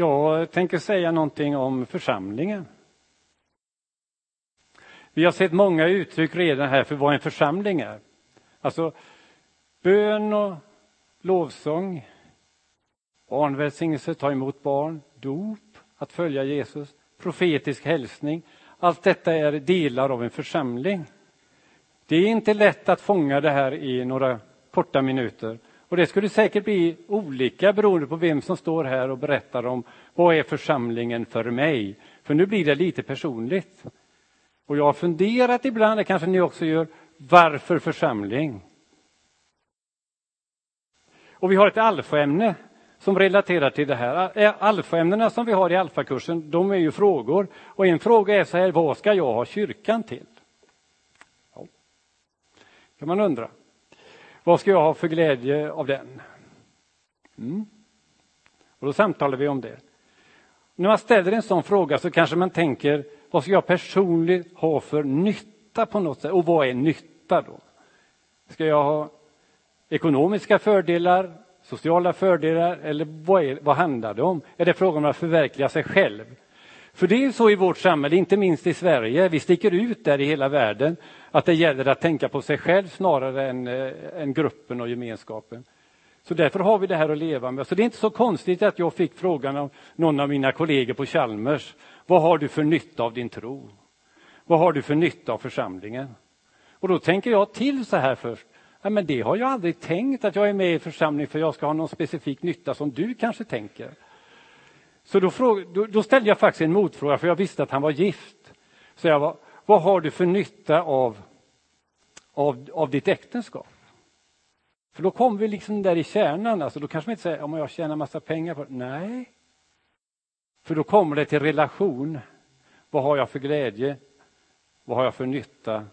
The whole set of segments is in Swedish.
Jag tänker säga någonting om församlingen. Vi har sett många uttryck redan här för vad en församling är. Alltså bön och lovsång, barnvälsignelse, ta emot barn, dop, att följa Jesus, profetisk hälsning. Allt detta är delar av en församling. Det är inte lätt att fånga det här i några korta minuter. Och det skulle säkert bli olika beroende på vem som står här och berättar om vad är församlingen för mig? För nu blir det lite personligt. Och jag har funderat ibland, det kanske ni också gör, varför församling? Och vi har ett alfaämne som relaterar till det här. Alfaämnena som vi har i alfakursen, de är ju frågor. Och en fråga är så här, vad ska jag ha kyrkan till? Ja. kan man undra. Vad ska jag ha för glädje av den? Mm. Och då samtalar vi om det. När man ställer en sån fråga så kanske man tänker, vad ska jag personligen ha för nytta på något sätt? Och vad är nytta då? Ska jag ha ekonomiska fördelar, sociala fördelar eller vad, är, vad handlar det om? Är det frågan om att förverkliga sig själv? För det är ju så i vårt samhälle, inte minst i Sverige, vi sticker ut där i hela världen, att det gäller att tänka på sig själv snarare än, eh, än gruppen och gemenskapen. Så därför har vi det här att leva med. Så det är inte så konstigt att jag fick frågan av någon av mina kollegor på Chalmers. Vad har du för nytta av din tro? Vad har du för nytta av församlingen? Och då tänker jag till så här först. Ja, men det har jag aldrig tänkt att jag är med i församling för jag ska ha någon specifik nytta som du kanske tänker. Så då, fråga, då, då ställde jag faktiskt en motfråga, för jag visste att han var gift. Så jag var, vad har du för nytta av, av, av ditt äktenskap? För då kommer vi liksom där i kärnan, alltså då kanske man inte säger om jag tjänar massa pengar på det. Nej. För då kommer det till relation. Vad har jag för glädje? Vad har jag för nytta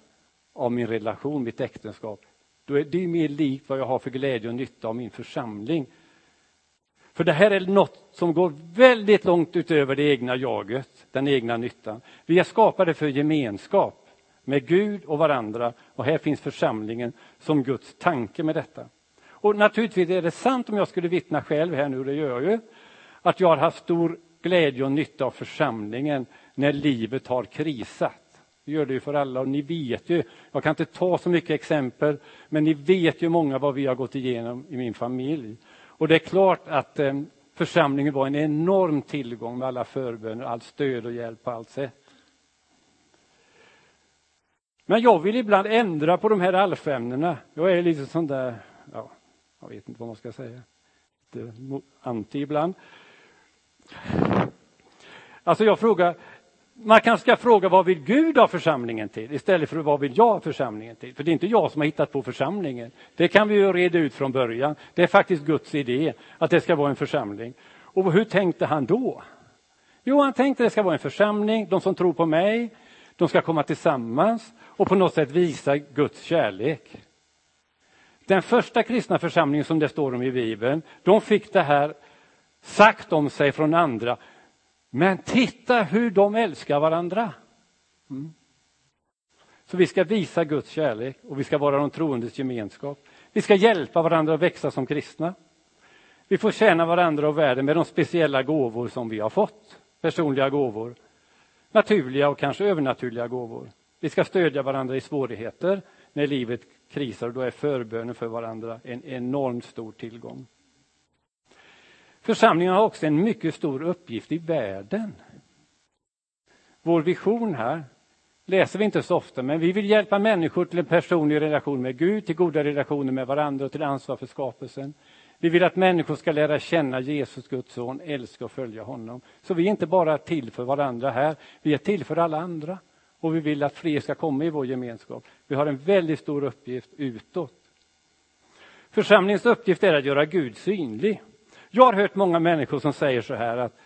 av min relation, mitt äktenskap? Då är det mer likt vad jag har för glädje och nytta av min församling. För det här är något som går väldigt långt utöver det egna jaget, den egna nyttan. Vi är skapade för gemenskap med Gud och varandra och här finns församlingen som Guds tanke med detta. Och naturligtvis är det sant om jag skulle vittna själv här nu, det gör jag ju, att jag har haft stor glädje och nytta av församlingen när livet har krisat. Det gör det ju för alla och ni vet ju, jag kan inte ta så mycket exempel, men ni vet ju många vad vi har gått igenom i min familj. Och det är klart att eh, församlingen var en enorm tillgång med alla förböner, allt stöd och hjälp på allt sätt. Men jag vill ibland ändra på de här alfämnena. Jag är lite sån där, ja, jag vet inte vad man ska säga, lite anti ibland. Alltså jag frågar, man kanske ska fråga vad vill Gud ha församlingen till istället för vad vill jag ha församlingen till? För det är inte jag som har hittat på församlingen. Det kan vi ju reda ut från början. Det är faktiskt Guds idé att det ska vara en församling. Och hur tänkte han då? Jo, han tänkte att det ska vara en församling, de som tror på mig, de ska komma tillsammans och på något sätt visa Guds kärlek. Den första kristna församlingen som det står om i Bibeln, de fick det här sagt om sig från andra. Men titta hur de älskar varandra. Mm. Så vi ska visa Guds kärlek och vi ska vara de troendes gemenskap. Vi ska hjälpa varandra att växa som kristna. Vi får tjäna varandra och världen med de speciella gåvor som vi har fått. Personliga gåvor, naturliga och kanske övernaturliga gåvor. Vi ska stödja varandra i svårigheter när livet krisar och då är förbönen för varandra en enormt stor tillgång. Församlingen har också en mycket stor uppgift i världen. Vår vision här läser vi inte så ofta, men vi vill hjälpa människor till en personlig relation med Gud, till goda relationer med varandra och till ansvar för skapelsen. Vi vill att människor ska lära känna Jesus, Guds son, älska och följa honom. Så vi är inte bara till för varandra här, vi är till för alla andra. Och vi vill att fler ska komma i vår gemenskap. Vi har en väldigt stor uppgift utåt. Församlingens uppgift är att göra Gud synlig. Jag har hört många människor som säger så här att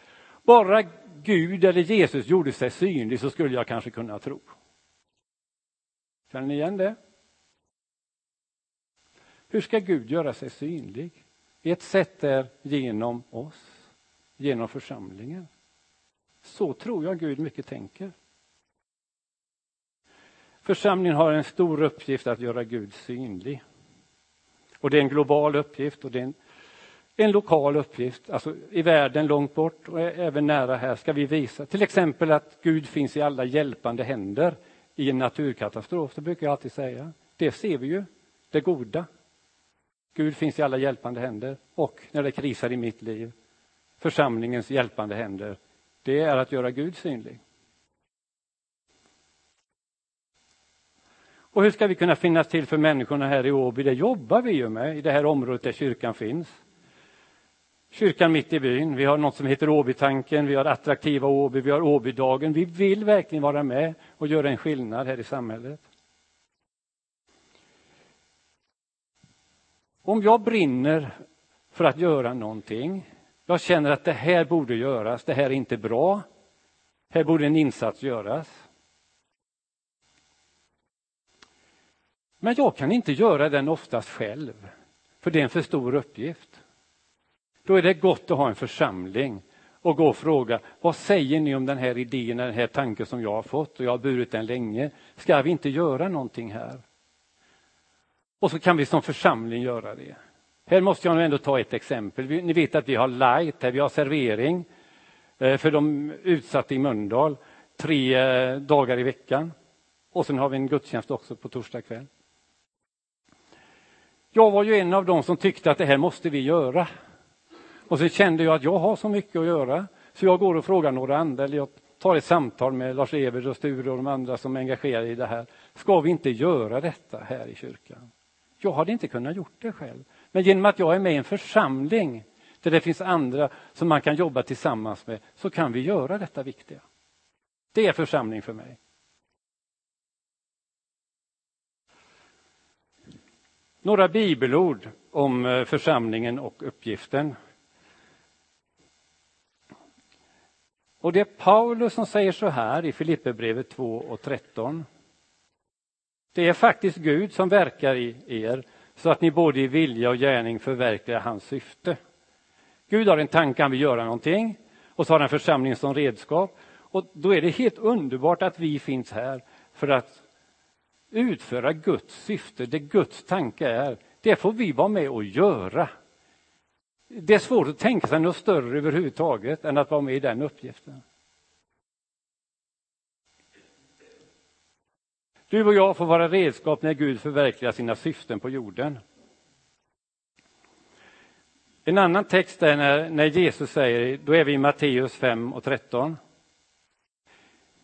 bara Gud eller Jesus gjorde sig synlig så skulle jag kanske kunna tro. Känner ni igen det? Hur ska Gud göra sig synlig? Ett sätt är genom oss, genom församlingen. Så tror jag Gud mycket tänker. Församlingen har en stor uppgift att göra Gud synlig. Och det är en global uppgift och det är en en lokal uppgift, alltså i världen långt bort och även nära här ska vi visa. Till exempel att Gud finns i alla hjälpande händer i en naturkatastrof, det brukar jag alltid säga. Det ser vi ju, det goda. Gud finns i alla hjälpande händer och när det krisar i mitt liv, församlingens hjälpande händer, det är att göra Gud synlig. Och hur ska vi kunna finnas till för människorna här i Åby? Det jobbar vi ju med i det här området där kyrkan finns. Kyrkan mitt i byn, vi har något som heter Åbytanken, vi har attraktiva Åby, vi har Åbydagen. Vi vill verkligen vara med och göra en skillnad här i samhället. Om jag brinner för att göra någonting, jag känner att det här borde göras, det här är inte bra, här borde en insats göras. Men jag kan inte göra den oftast själv, för det är en för stor uppgift. Då är det gott att ha en församling och gå och fråga, vad säger ni om den här idén, den här tanken som jag har fått och jag har burit den länge. Ska vi inte göra någonting här? Och så kan vi som församling göra det. Här måste jag ändå ta ett exempel. Ni vet att vi har light, här vi har servering eh, för de utsatta i Mölndal tre eh, dagar i veckan. Och sen har vi en gudstjänst också på torsdag kväll. Jag var ju en av dem som tyckte att det här måste vi göra. Och så kände jag att jag har så mycket att göra så jag går och frågar några andra, eller jag tar ett samtal med Lars Evert och Sture och de andra som är engagerade i det här. Ska vi inte göra detta här i kyrkan? Jag hade inte kunnat gjort det själv. Men genom att jag är med i en församling där det finns andra som man kan jobba tillsammans med så kan vi göra detta viktiga. Det är församling för mig. Några bibelord om eh, församlingen och uppgiften. Och det är Paulus som säger så här i Filipperbrevet 2 och 13. Det är faktiskt Gud som verkar i er så att ni både i vilja och gärning förverkligar hans syfte. Gud har en tanke, han vill göra någonting och så har han församlingen som redskap. Och då är det helt underbart att vi finns här för att utföra Guds syfte, det Guds tanke är. Det får vi vara med och göra. Det är svårt att tänka sig något större överhuvudtaget än att vara med i den uppgiften. Du och jag får vara redskap när Gud förverkligar sina syften på jorden. En annan text är när, när Jesus säger, då är vi i Matteus 5 och 13.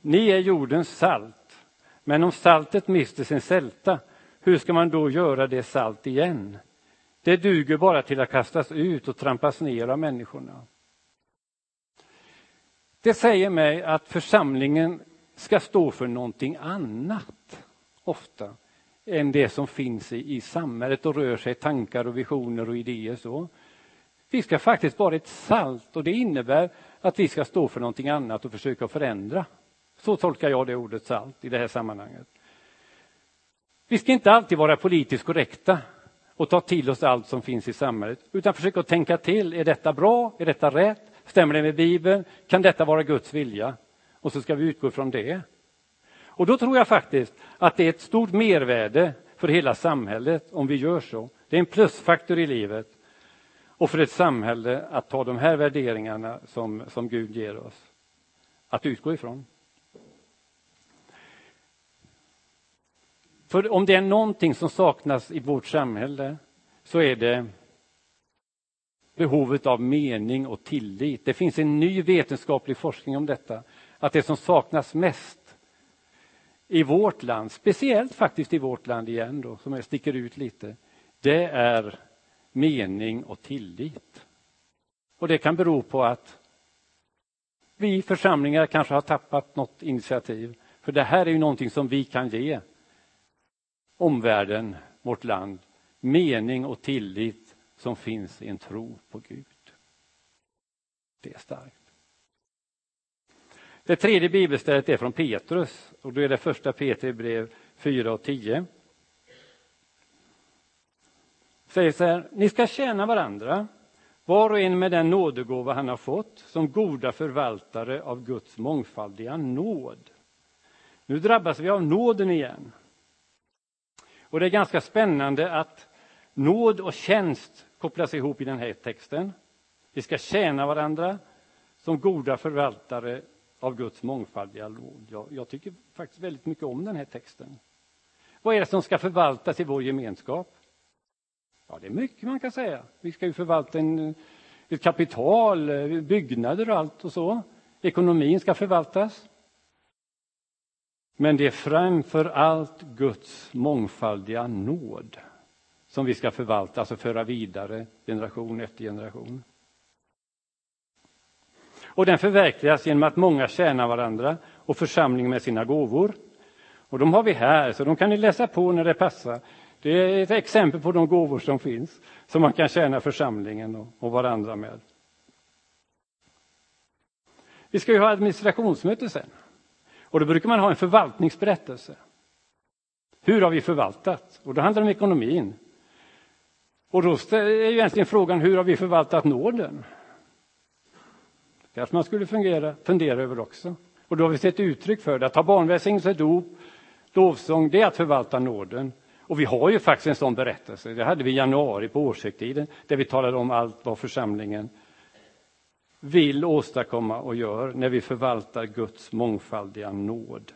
Ni är jordens salt, men om saltet mister sin sälta, hur ska man då göra det salt igen? Det duger bara till att kastas ut och trampas ner av människorna. Det säger mig att församlingen ska stå för någonting annat, ofta, än det som finns i, i samhället och rör sig i tankar och visioner och idéer. så. Vi ska faktiskt vara ett salt och det innebär att vi ska stå för någonting annat och försöka förändra. Så tolkar jag det ordet salt i det här sammanhanget. Vi ska inte alltid vara politiskt korrekta och ta till oss allt som finns i samhället, utan försöka tänka till. Är detta bra? Är detta rätt? Stämmer det med Bibeln? Kan detta vara Guds vilja? Och så ska vi utgå från det. Och då tror jag faktiskt att det är ett stort mervärde för hela samhället om vi gör så. Det är en plusfaktor i livet och för ett samhälle att ta de här värderingarna som, som Gud ger oss att utgå ifrån. För om det är någonting som saknas i vårt samhälle så är det behovet av mening och tillit. Det finns en ny vetenskaplig forskning om detta. Att det som saknas mest i vårt land, speciellt faktiskt i vårt land igen då, som jag sticker ut lite, det är mening och tillit. Och det kan bero på att vi församlingar kanske har tappat något initiativ. För det här är ju någonting som vi kan ge omvärlden, vårt land, mening och tillit som finns i en tro på Gud. Det är starkt. Det tredje bibelstället är från Petrus och då är det första Petri brev 4 och 10. Säger så här, ni ska tjäna varandra, var och en med den nådegåva han har fått som goda förvaltare av Guds mångfaldiga nåd. Nu drabbas vi av nåden igen. Och det är ganska spännande att nåd och tjänst kopplas ihop i den här texten. Vi ska tjäna varandra som goda förvaltare av Guds mångfaldiga nåd. Jag, jag tycker faktiskt väldigt mycket om den här texten. Vad är det som ska förvaltas i vår gemenskap? Ja, det är mycket man kan säga. Vi ska ju förvalta en, ett kapital, eh, byggnader och allt och så. Ekonomin ska förvaltas. Men det är framför allt Guds mångfaldiga nåd som vi ska förvalta, alltså föra vidare generation efter generation. Och den förverkligas genom att många tjänar varandra och församlingen med sina gåvor. Och de har vi här, så de kan ni läsa på när det passar. Det är ett exempel på de gåvor som finns, som man kan tjäna församlingen och, varandra med. Vi ska ju ha administrationsmöte sen. Och då brukar man ha en förvaltningsberättelse. Hur har vi förvaltat? Och då handlar det om ekonomin. Och då är ju egentligen frågan, hur har vi förvaltat nåden? kanske man skulle fungera, fundera över också. Och då har vi sett uttryck för det. Att ha barnvälsignelse, dop, lovsång, det är att förvalta nåden. Och vi har ju faktiskt en sån berättelse. Det hade vi i januari på årshögtiden, där vi talade om allt vad församlingen vill åstadkomma och gör när vi förvaltar Guds mångfaldiga nåd.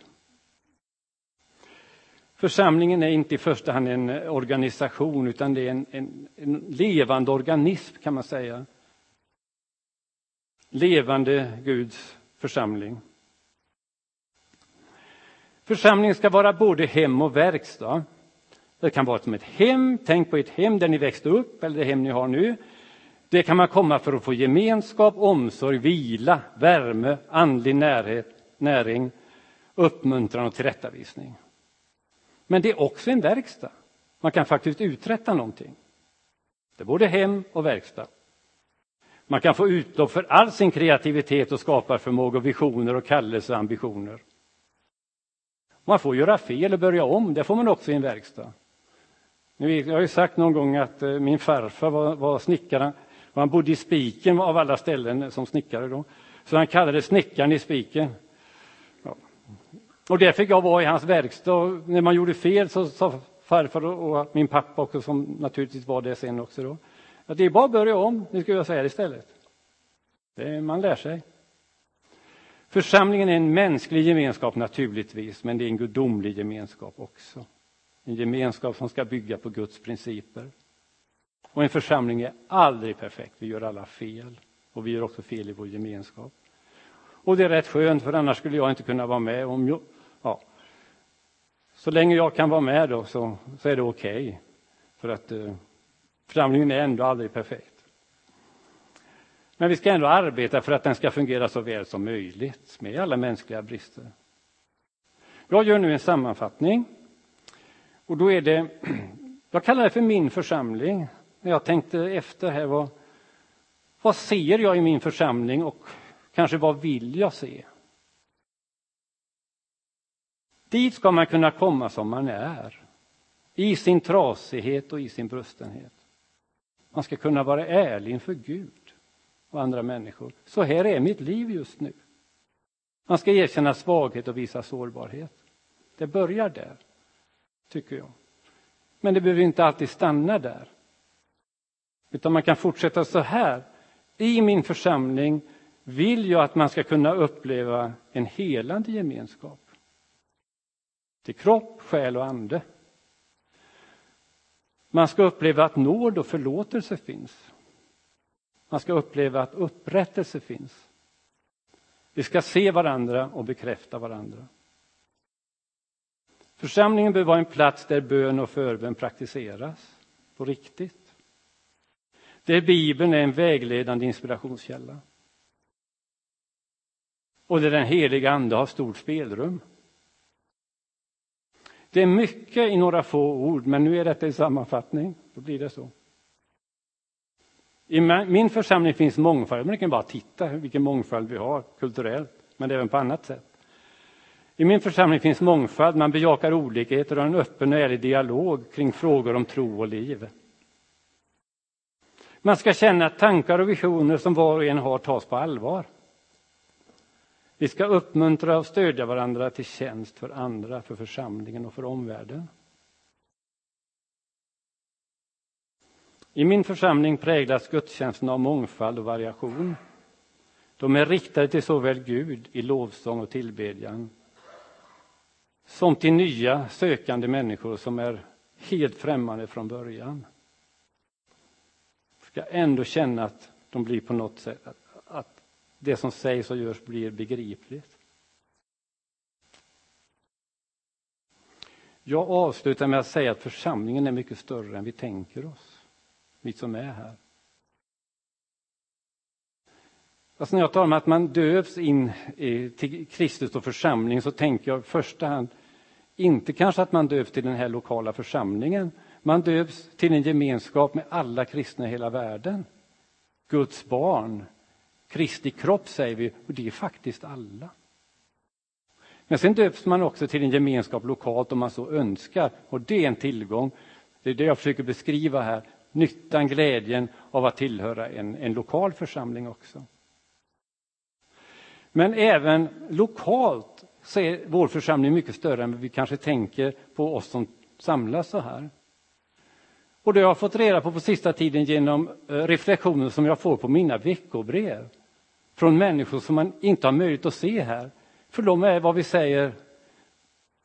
Församlingen är inte i första hand en organisation utan det är en, en, en levande organism kan man säga. Levande Guds församling. Församlingen ska vara både hem och verkstad. Det kan vara som ett hem, tänk på ett hem där ni växte upp eller det hem ni har nu. Det kan man komma för att få gemenskap, omsorg, vila, värme, andlig närhet, näring, uppmuntran och tillrättavisning. Men det är också en verkstad. Man kan faktiskt uträtta någonting. Det är både hem och verkstad. Man kan få utlopp för all sin kreativitet och skaparförmåga, visioner och kallelse och ambitioner. Man får göra fel och börja om, det får man också i en verkstad. Jag har ju sagt någon gång att eh, min farfar var, var snickare och han bodde i Spiken av alla ställen som snickare då. Så han kallade snickaren i Spiken. Ja. Och där fick jag vara i hans verkstad. Och när man gjorde fel så sa farfar och min pappa också, som naturligtvis var det sen också då. Att det är bara att börja om, nu ska jag säga det istället. Det är, man lär sig. Församlingen är en mänsklig gemenskap naturligtvis, men det är en gudomlig gemenskap också. En gemenskap som ska bygga på Guds principer. Och en församling är aldrig perfekt, vi gör alla fel. Och vi gör också fel i vår gemenskap. Och det är rätt skönt, för annars skulle jag inte kunna vara med. om jag, ja. Så länge jag kan vara med då, så, så är det okej. Okay. För att eh, församlingen är ändå aldrig perfekt. Men vi ska ändå arbeta för att den ska fungera så väl som möjligt med alla mänskliga brister. Jag gör nu en sammanfattning. Och då är det, jag kallar det för min församling. När jag tänkte efter här, vad, vad ser jag i min församling och kanske vad vill jag se? Dit ska man kunna komma som man är, i sin trasighet och i sin brustenhet. Man ska kunna vara ärlig inför Gud och andra människor. Så här är mitt liv just nu. Man ska erkänna svaghet och visa sårbarhet. Det börjar där, tycker jag. Men det behöver inte alltid stanna där. Utan man kan fortsätta så här. I min församling vill jag att man ska kunna uppleva en helande gemenskap. Till kropp, själ och ande. Man ska uppleva att nåd och förlåtelse finns. Man ska uppleva att upprättelse finns. Vi ska se varandra och bekräfta varandra. Församlingen bör vara en plats där bön och förbön praktiseras på riktigt. Där Bibeln är en vägledande inspirationskälla. Och där den heliga Ande har stort spelrum. Det är mycket i några få ord, men nu är detta en sammanfattning. Då blir det så. I min församling finns mångfald. Man kan bara titta vilken mångfald vi har kulturellt, men även på annat sätt. I min församling finns mångfald. Man bejakar olikheter och har en öppen och ärlig dialog kring frågor om tro och liv. Man ska känna att tankar och visioner som var och en har tas på allvar. Vi ska uppmuntra och stödja varandra till tjänst för andra, för församlingen och för omvärlden. I min församling präglas gudstjänsten av mångfald och variation. De är riktade till såväl Gud i lovsång och tillbedjan som till nya sökande människor som är helt främmande från början. Ska ändå känna att de blir på något sätt, att, att det som sägs och görs blir begripligt. Jag avslutar med att säga att församlingen är mycket större än vi tänker oss, vi som är här. Alltså när jag talar om att man döps in till Kristus och församling så tänker jag i första hand inte kanske att man döps till den här lokala församlingen. Man döps till en gemenskap med alla kristna i hela världen. Guds barn, Kristi kropp säger vi, och det är faktiskt alla. Men sen döps man också till en gemenskap lokalt om man så önskar och det är en tillgång. Det är det jag försöker beskriva här, nyttan, glädjen av att tillhöra en, en lokal församling också. Men även lokalt så är vår församling mycket större än vi kanske tänker på oss som samlas så här. Och det har jag fått reda på på sista tiden genom eh, reflektioner som jag får på mina veckobrev från människor som man inte har möjlighet att se här. För de är vad vi säger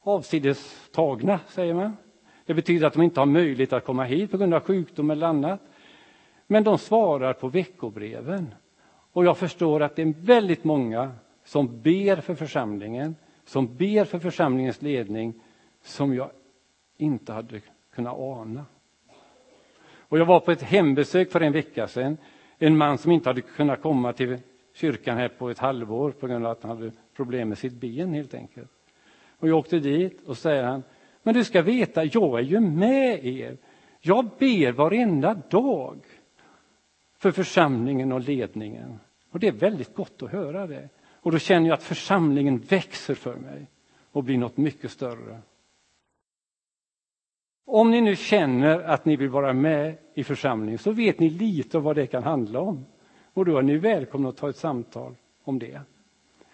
avsidestagna, säger man. Det betyder att de inte har möjlighet att komma hit på grund av sjukdom eller annat. Men de svarar på veckobreven. Och jag förstår att det är väldigt många som ber för församlingen, som ber för församlingens ledning, som jag inte hade kunnat ana. Och jag var på ett hembesök för en vecka sedan. En man som inte hade kunnat komma till kyrkan här på ett halvår på grund av att han hade problem med sitt ben helt enkelt. Och jag åkte dit och säger han, men du ska veta, jag är ju med er. Jag ber varenda dag för församlingen och ledningen. Och det är väldigt gott att höra det. Och då känner jag att församlingen växer för mig och blir något mycket större. Om ni nu känner att ni vill vara med i församlingen så vet ni lite om vad det kan handla om. Och då är ni välkomna att ta ett samtal om det.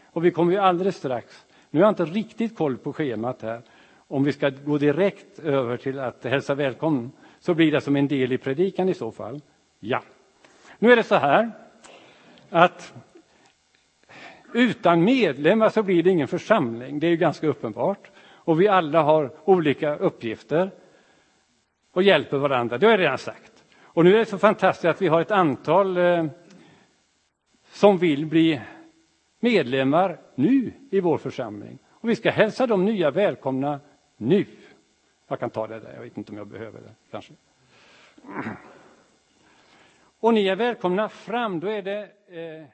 Och vi kommer ju alldeles strax, nu har jag inte riktigt koll på schemat här, om vi ska gå direkt över till att hälsa välkommen så blir det som en del i predikan i så fall. Ja. Nu är det så här att utan medlemmar så blir det ingen församling, det är ju ganska uppenbart. Och vi alla har olika uppgifter och hjälper varandra, det har jag redan sagt. Och nu är det så fantastiskt att vi har ett antal eh, som vill bli medlemmar nu i vår församling. Och vi ska hälsa de nya välkomna nu. Jag kan ta det där, jag vet inte om jag behöver det kanske. Och ni är välkomna fram, då är det eh,